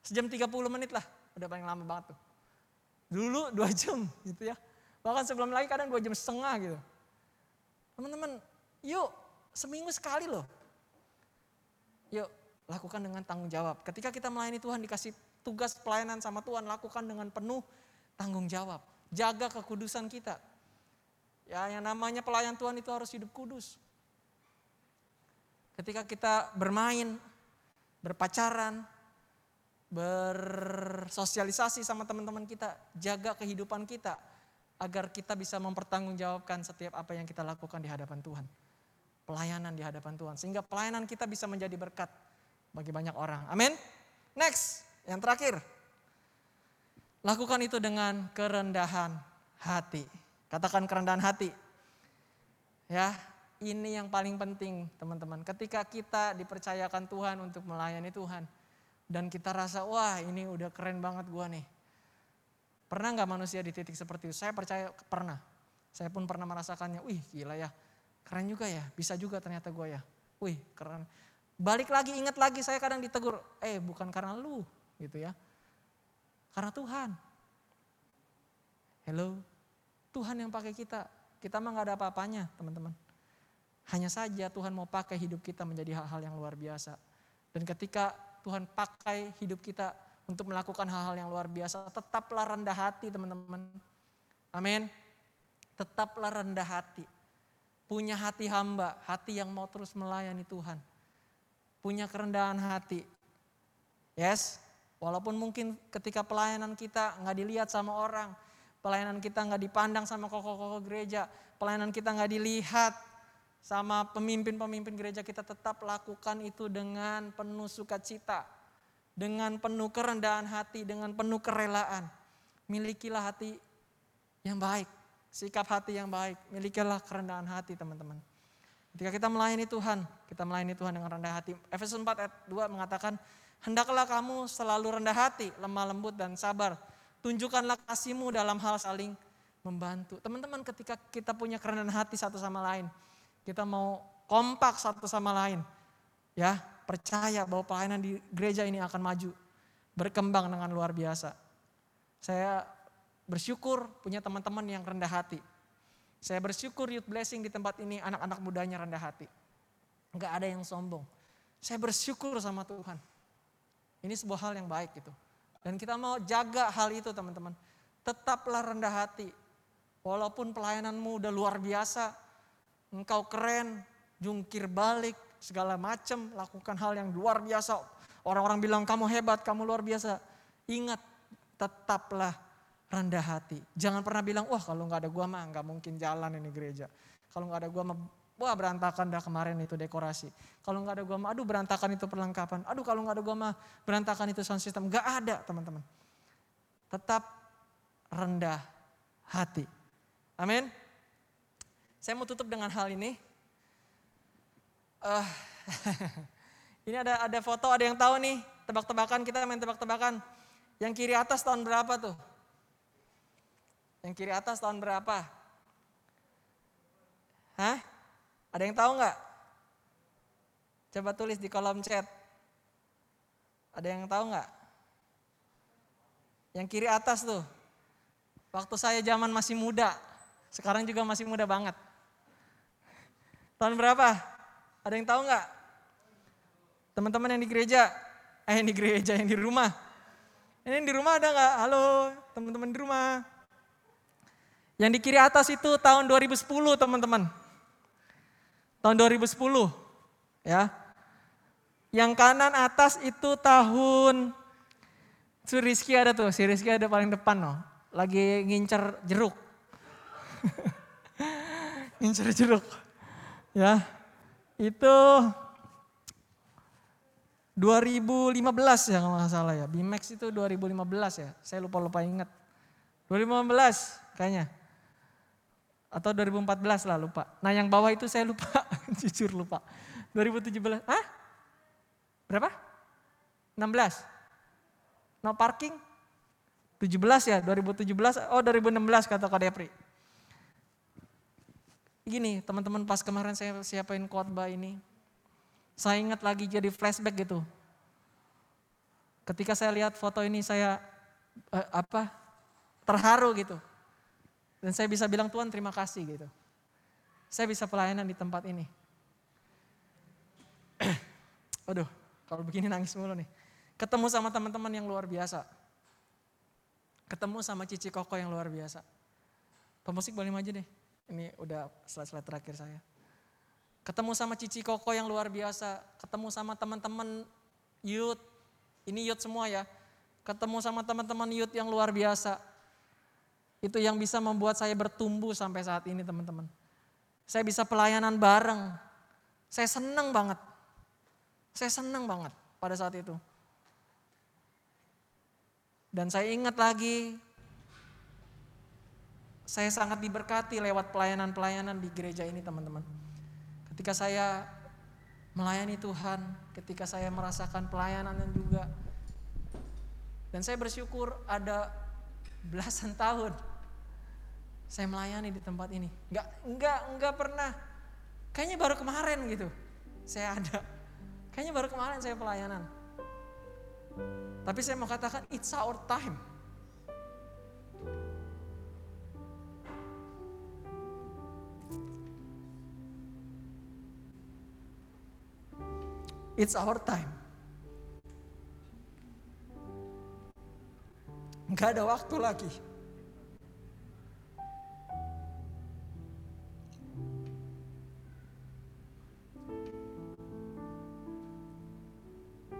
Sejam 30 menit lah, udah paling lama banget tuh. Dulu dua jam gitu ya. Bahkan sebelum lagi kadang dua jam setengah gitu. Teman-teman, yuk seminggu sekali loh. Yuk lakukan dengan tanggung jawab. Ketika kita melayani Tuhan dikasih tugas pelayanan sama Tuhan, lakukan dengan penuh tanggung jawab. Jaga kekudusan kita. Ya yang namanya pelayan Tuhan itu harus hidup kudus. Ketika kita bermain, berpacaran, bersosialisasi sama teman-teman kita, jaga kehidupan kita agar kita bisa mempertanggungjawabkan setiap apa yang kita lakukan di hadapan Tuhan. Pelayanan di hadapan Tuhan. Sehingga pelayanan kita bisa menjadi berkat bagi banyak orang. Amin. Next, yang terakhir. Lakukan itu dengan kerendahan hati. Katakan kerendahan hati. Ya, ini yang paling penting teman-teman. Ketika kita dipercayakan Tuhan untuk melayani Tuhan. Dan kita rasa, wah ini udah keren banget gua nih. Pernah nggak manusia di titik seperti itu? Saya percaya pernah. Saya pun pernah merasakannya. Wih gila ya, keren juga ya. Bisa juga ternyata gue ya. Wih keren. Balik lagi, ingat lagi saya kadang ditegur. Eh bukan karena lu gitu ya. Karena Tuhan. Hello, Tuhan yang pakai kita. Kita mah nggak ada apa-apanya teman-teman. Hanya saja Tuhan mau pakai hidup kita menjadi hal-hal yang luar biasa. Dan ketika Tuhan pakai hidup kita untuk melakukan hal-hal yang luar biasa. Tetaplah rendah hati teman-teman. Amin. Tetaplah rendah hati. Punya hati hamba, hati yang mau terus melayani Tuhan. Punya kerendahan hati. Yes, walaupun mungkin ketika pelayanan kita nggak dilihat sama orang. Pelayanan kita nggak dipandang sama koko-koko gereja. Pelayanan kita nggak dilihat sama pemimpin-pemimpin gereja. Kita tetap lakukan itu dengan penuh sukacita dengan penuh kerendahan hati, dengan penuh kerelaan. Milikilah hati yang baik, sikap hati yang baik, milikilah kerendahan hati teman-teman. Ketika kita melayani Tuhan, kita melayani Tuhan dengan rendah hati. Efesus 4 ayat 2 mengatakan, Hendaklah kamu selalu rendah hati, lemah lembut dan sabar. Tunjukkanlah kasihmu dalam hal saling membantu. Teman-teman ketika kita punya kerendahan hati satu sama lain, kita mau kompak satu sama lain. Ya, percaya bahwa pelayanan di gereja ini akan maju, berkembang dengan luar biasa. Saya bersyukur punya teman-teman yang rendah hati. Saya bersyukur youth blessing di tempat ini anak-anak mudanya rendah hati. Enggak ada yang sombong. Saya bersyukur sama Tuhan. Ini sebuah hal yang baik gitu. Dan kita mau jaga hal itu teman-teman. Tetaplah rendah hati. Walaupun pelayananmu udah luar biasa. Engkau keren, jungkir balik, segala macam, lakukan hal yang luar biasa. Orang-orang bilang kamu hebat, kamu luar biasa. Ingat, tetaplah rendah hati. Jangan pernah bilang, wah kalau nggak ada gua mah nggak mungkin jalan ini gereja. Kalau nggak ada gua mah, wah berantakan dah kemarin itu dekorasi. Kalau nggak ada gua mah, aduh berantakan itu perlengkapan. Aduh kalau nggak ada gua mah, berantakan itu sound system. Nggak ada teman-teman. Tetap rendah hati. Amin. Saya mau tutup dengan hal ini. Uh, ini ada ada foto, ada yang tahu nih, tebak-tebakan kita main tebak-tebakan. Yang kiri atas tahun berapa tuh? Yang kiri atas tahun berapa? Hah? Ada yang tahu nggak? Coba tulis di kolom chat. Ada yang tahu nggak? Yang kiri atas tuh. Waktu saya zaman masih muda. Sekarang juga masih muda banget. Tahun berapa? Ada yang tahu nggak? Teman-teman yang di gereja, eh yang di gereja, yang di rumah. Ini yang di rumah ada nggak? Halo, teman-teman di rumah. Yang di kiri atas itu tahun 2010 teman-teman. Tahun 2010 ya. Yang kanan atas itu tahun Si Rizky ada tuh, si Rizky ada paling depan loh. Lagi ngincer jeruk. ngincer jeruk. Ya, itu 2015 ya kalau nggak salah ya. Bimax itu 2015 ya. Saya lupa-lupa ingat. 2015 kayaknya. Atau 2014 lah lupa. Nah yang bawah itu saya lupa. Jujur lupa. 2017. Hah? Berapa? 16. No parking? 17 ya, 2017. Oh 2016 kata Kak Depri. Gini teman-teman pas kemarin saya siapain khotbah ini. Saya ingat lagi jadi flashback gitu. Ketika saya lihat foto ini saya eh, apa terharu gitu. Dan saya bisa bilang Tuhan terima kasih gitu. Saya bisa pelayanan di tempat ini. Aduh, kalau begini nangis mulu nih. Ketemu sama teman-teman yang luar biasa. Ketemu sama Cici Koko yang luar biasa. Pemusik boleh maju deh. Ini udah slide-slide terakhir saya. Ketemu sama Cici Koko yang luar biasa. Ketemu sama teman-teman youth. Ini youth semua ya. Ketemu sama teman-teman youth yang luar biasa. Itu yang bisa membuat saya bertumbuh sampai saat ini teman-teman. Saya bisa pelayanan bareng. Saya senang banget. Saya senang banget pada saat itu. Dan saya ingat lagi, saya sangat diberkati lewat pelayanan-pelayanan di gereja ini teman-teman. Ketika saya melayani Tuhan, ketika saya merasakan pelayanan dan juga. Dan saya bersyukur ada belasan tahun saya melayani di tempat ini. Enggak, enggak, enggak pernah. Kayaknya baru kemarin gitu. Saya ada. Kayaknya baru kemarin saya pelayanan. Tapi saya mau katakan it's our time. It's our time. Enggak ada waktu lagi.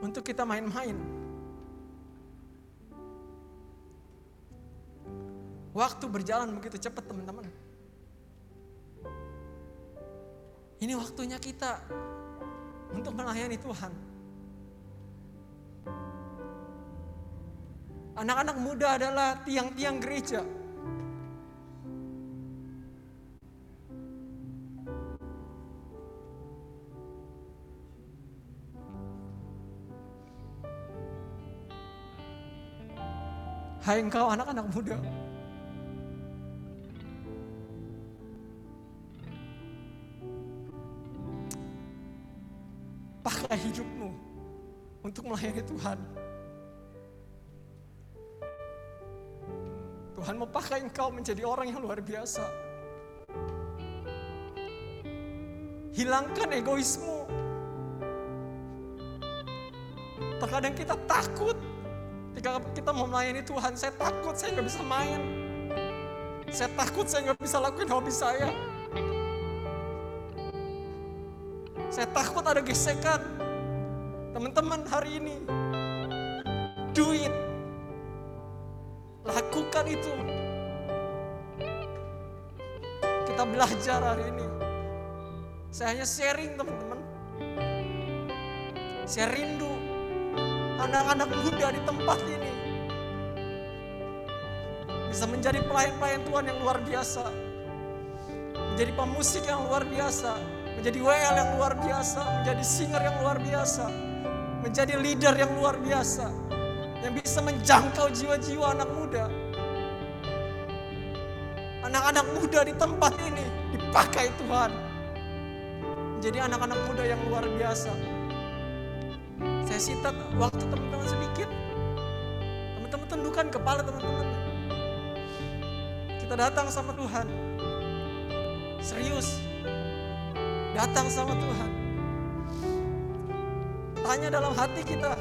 Untuk kita main-main. Waktu berjalan begitu cepat teman-teman. Ini waktunya kita untuk melayani Tuhan. Anak-anak muda adalah tiang-tiang gereja. Hai engkau anak-anak muda. Melayani Tuhan. Tuhan mau pakai engkau menjadi orang yang luar biasa. Hilangkan egoismu. Terkadang kita takut ketika kita mau melayani Tuhan. Saya takut saya nggak bisa main. Saya takut saya nggak bisa lakukan hobi saya. Saya takut ada gesekan. Teman-teman hari ini, do it. Lakukan itu. Kita belajar hari ini. Saya hanya sharing teman-teman. Saya rindu anak-anak muda di tempat ini. Bisa menjadi pelayan-pelayan Tuhan yang luar biasa. Menjadi pemusik yang luar biasa. Menjadi WL yang luar biasa. Menjadi singer yang luar biasa. Menjadi leader yang luar biasa yang bisa menjangkau jiwa-jiwa anak muda. Anak-anak muda di tempat ini dipakai Tuhan. Menjadi anak-anak muda yang luar biasa. Saya sita waktu teman-teman sedikit. Teman-teman tundukkan kepala teman-teman. Kita datang sama Tuhan. Serius. Datang sama Tuhan. Tanya dalam hati kita,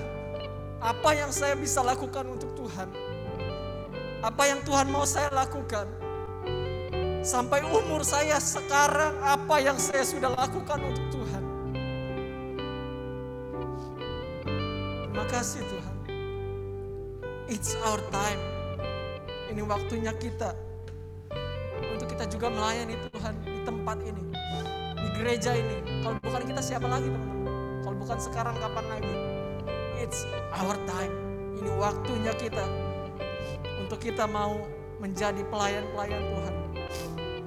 apa yang saya bisa lakukan untuk Tuhan? Apa yang Tuhan mau saya lakukan? Sampai umur saya sekarang, apa yang saya sudah lakukan untuk Tuhan? Terima kasih Tuhan. It's our time. Ini waktunya kita untuk kita juga melayani Tuhan di tempat ini, di gereja ini. Kalau bukan kita siapa lagi teman-teman? Bukan sekarang kapan lagi? It's our time. Ini waktunya kita untuk kita mau menjadi pelayan-pelayan Tuhan.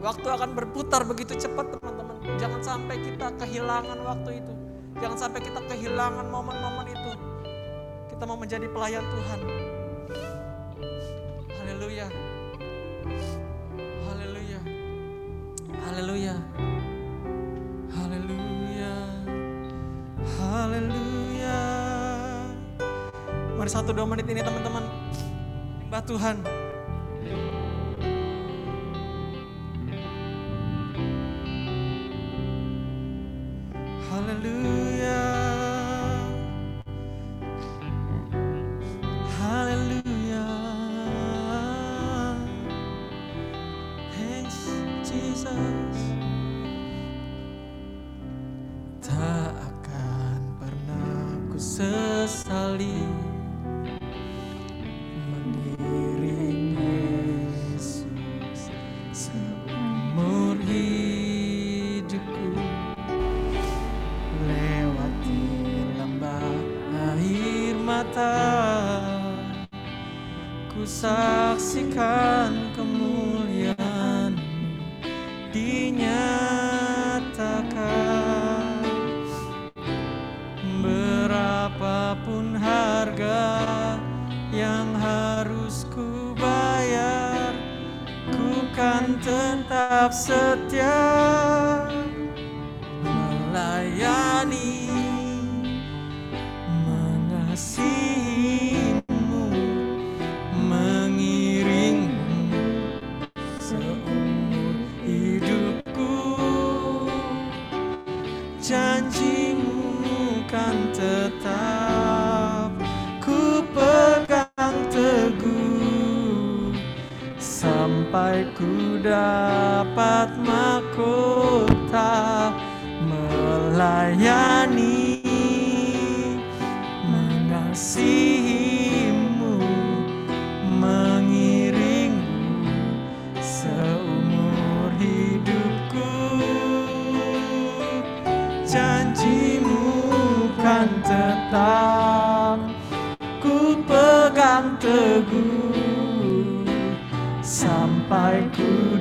Waktu akan berputar begitu cepat teman-teman. Jangan sampai kita kehilangan waktu itu. Jangan sampai kita kehilangan momen-momen itu. Kita mau menjadi pelayan Tuhan. Haleluya. Haleluya. Haleluya. Mari satu dua menit ini teman-teman. Nyembah Tuhan.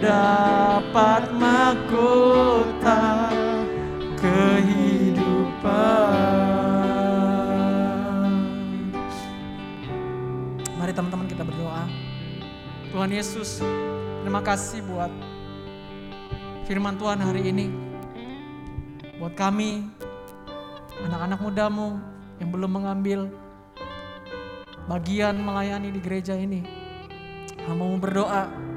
Dapat mahkota kehidupan. Mari teman-teman kita berdoa. Tuhan Yesus, terima kasih buat firman Tuhan hari ini. Buat kami, anak-anak mudamu yang belum mengambil bagian melayani di gereja ini. Mau berdoa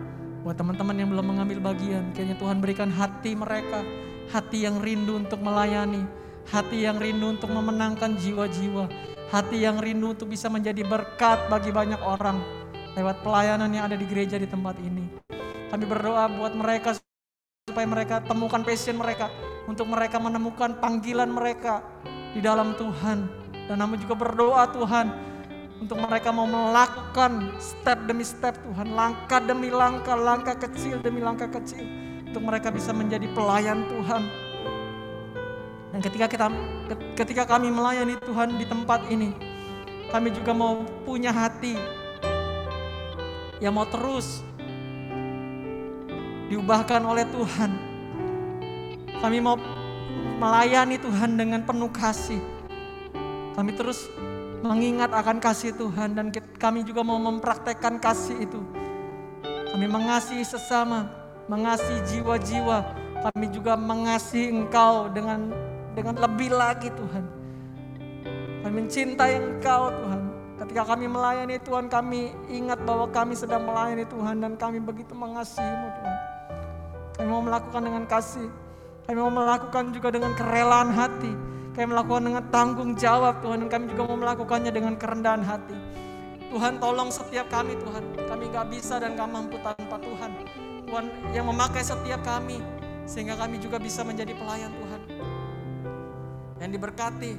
buat teman-teman yang belum mengambil bagian. Kayaknya Tuhan berikan hati mereka, hati yang rindu untuk melayani, hati yang rindu untuk memenangkan jiwa-jiwa, hati yang rindu untuk bisa menjadi berkat bagi banyak orang lewat pelayanan yang ada di gereja di tempat ini. Kami berdoa buat mereka supaya mereka temukan passion mereka untuk mereka menemukan panggilan mereka di dalam Tuhan dan namun juga berdoa Tuhan untuk mereka mau melakukan step demi step Tuhan langkah demi langkah langkah kecil demi langkah kecil untuk mereka bisa menjadi pelayan Tuhan dan ketika kita ketika kami melayani Tuhan di tempat ini kami juga mau punya hati yang mau terus diubahkan oleh Tuhan. Kami mau melayani Tuhan dengan penuh kasih. Kami terus mengingat akan kasih Tuhan dan kami juga mau mempraktekkan kasih itu. Kami mengasihi sesama, mengasihi jiwa-jiwa. Kami juga mengasihi Engkau dengan dengan lebih lagi Tuhan. Kami mencintai Engkau Tuhan. Ketika kami melayani Tuhan, kami ingat bahwa kami sedang melayani Tuhan dan kami begitu mengasihimu Tuhan. Kami mau melakukan dengan kasih. Kami mau melakukan juga dengan kerelaan hati. Kami melakukan dengan tanggung jawab Tuhan. Dan kami juga mau melakukannya dengan kerendahan hati. Tuhan tolong setiap kami Tuhan. Kami gak bisa dan gak mampu tanpa Tuhan. Tuhan yang memakai setiap kami. Sehingga kami juga bisa menjadi pelayan Tuhan. Yang diberkati.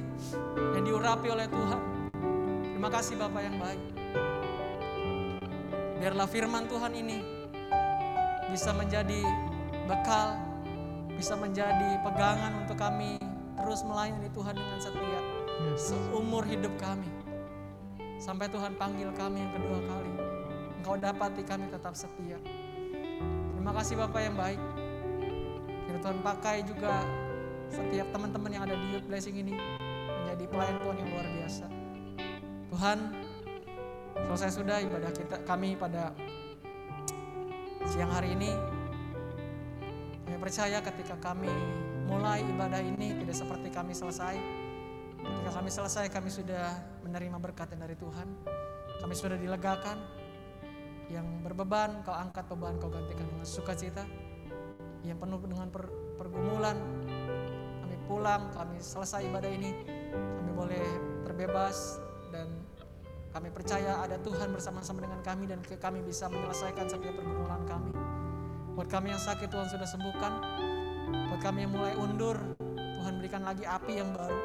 Yang diurapi oleh Tuhan. Terima kasih Bapak yang baik. Biarlah firman Tuhan ini bisa menjadi bekal, bisa menjadi pegangan untuk kami terus melayani Tuhan dengan setia seumur hidup kami. Sampai Tuhan panggil kami yang kedua kali. Engkau dapati kami tetap setia. Terima kasih Bapak yang baik. Biar Tuhan pakai juga setiap teman-teman yang ada di Youth Blessing ini menjadi pelayan Tuhan yang luar biasa. Tuhan, selesai sudah ibadah kita kami pada siang hari ini. Kami percaya ketika kami mulai ibadah ini tidak seperti kami selesai. Ketika kami selesai kami sudah menerima berkat dari Tuhan. Kami sudah dilegakan. Yang berbeban kau angkat beban kau gantikan dengan sukacita. Yang penuh dengan per- pergumulan. Kami pulang, kami selesai ibadah ini. Kami boleh terbebas dan kami percaya ada Tuhan bersama-sama dengan kami dan kami bisa menyelesaikan setiap pergumulan kami. Buat kami yang sakit Tuhan sudah sembuhkan. Buat kami yang mulai undur, Tuhan berikan lagi api yang baru.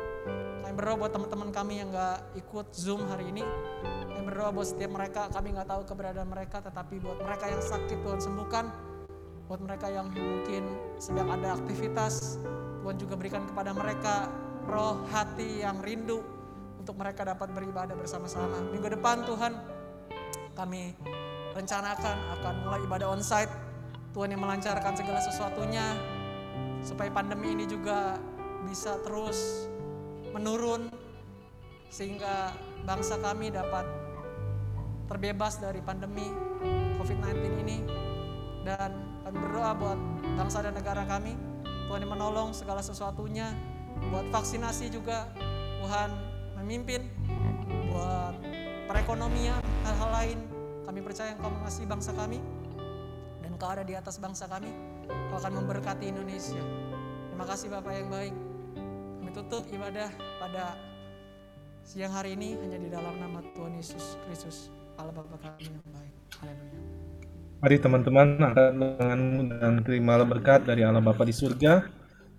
Kami berdoa buat teman-teman kami yang gak ikut Zoom hari ini. Kami berdoa buat setiap mereka, kami gak tahu keberadaan mereka, tetapi buat mereka yang sakit Tuhan sembuhkan. Buat mereka yang mungkin sedang ada aktivitas, Tuhan juga berikan kepada mereka roh hati yang rindu untuk mereka dapat beribadah bersama-sama. Minggu depan Tuhan, kami rencanakan akan mulai ibadah onsite. Tuhan yang melancarkan segala sesuatunya supaya pandemi ini juga bisa terus menurun sehingga bangsa kami dapat terbebas dari pandemi COVID-19 ini. Dan kami berdoa buat bangsa dan negara kami Tuhan yang menolong segala sesuatunya buat vaksinasi juga Tuhan memimpin buat perekonomian hal-hal lain. Kami percaya engkau mengasihi bangsa kami dan engkau ada di atas bangsa kami engkau akan memberkati Indonesia terima kasih Bapak yang baik kami tutup ibadah pada siang hari ini hanya di dalam nama Tuhan Yesus Kristus Allah Bapa kami yang baik haleluya Mari teman-teman angkat tanganmu dan terimalah berkat dari Allah Bapa di surga.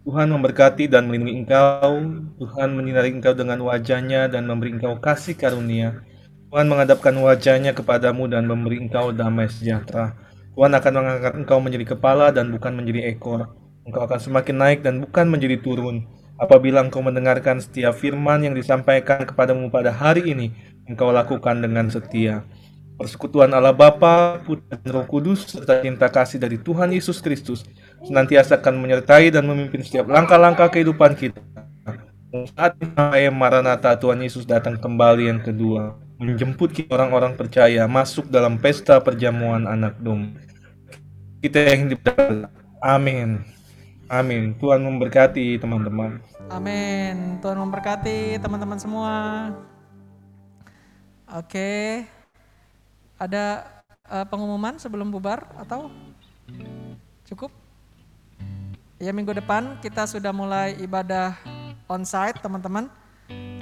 Tuhan memberkati dan melindungi engkau. Tuhan menyinari engkau dengan wajahnya dan memberi engkau kasih karunia. Tuhan menghadapkan wajahnya kepadamu dan memberi engkau damai sejahtera. Tuhan akan mengangkat engkau menjadi kepala dan bukan menjadi ekor. Engkau akan semakin naik dan bukan menjadi turun. Apabila engkau mendengarkan setiap firman yang disampaikan kepadamu pada hari ini, engkau lakukan dengan setia. Persekutuan Allah Bapa, Putra dan Roh Kudus serta cinta kasih dari Tuhan Yesus Kristus senantiasa akan menyertai dan memimpin setiap langkah-langkah kehidupan kita. Saat Maranatha Tuhan Yesus datang kembali yang kedua, menjemput orang-orang percaya masuk dalam pesta perjamuan anak domba. Kita yang hidup Amin. Amin. Tuhan memberkati teman-teman. Amin. Tuhan memberkati teman-teman semua. Oke. Ada eh, pengumuman sebelum bubar atau cukup? Ya minggu depan kita sudah mulai ibadah onsite teman-teman.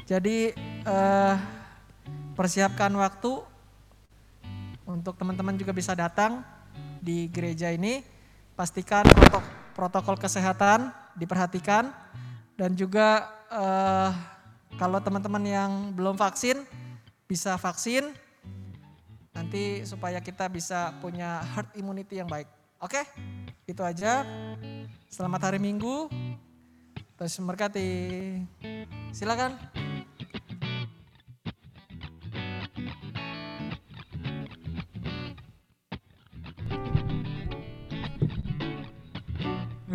Jadi eh, persiapkan waktu untuk teman-teman juga bisa datang di gereja ini. Pastikan protok- protokol kesehatan diperhatikan dan juga eh, kalau teman-teman yang belum vaksin bisa vaksin nanti supaya kita bisa punya herd immunity yang baik. Oke, itu aja. Selamat hari Minggu. Terus memberkati. Silakan.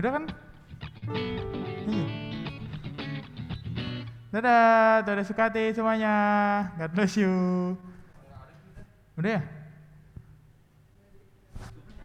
Udah kan? Dadah, Yesus Sukati semuanya. God bless you. Udah ya?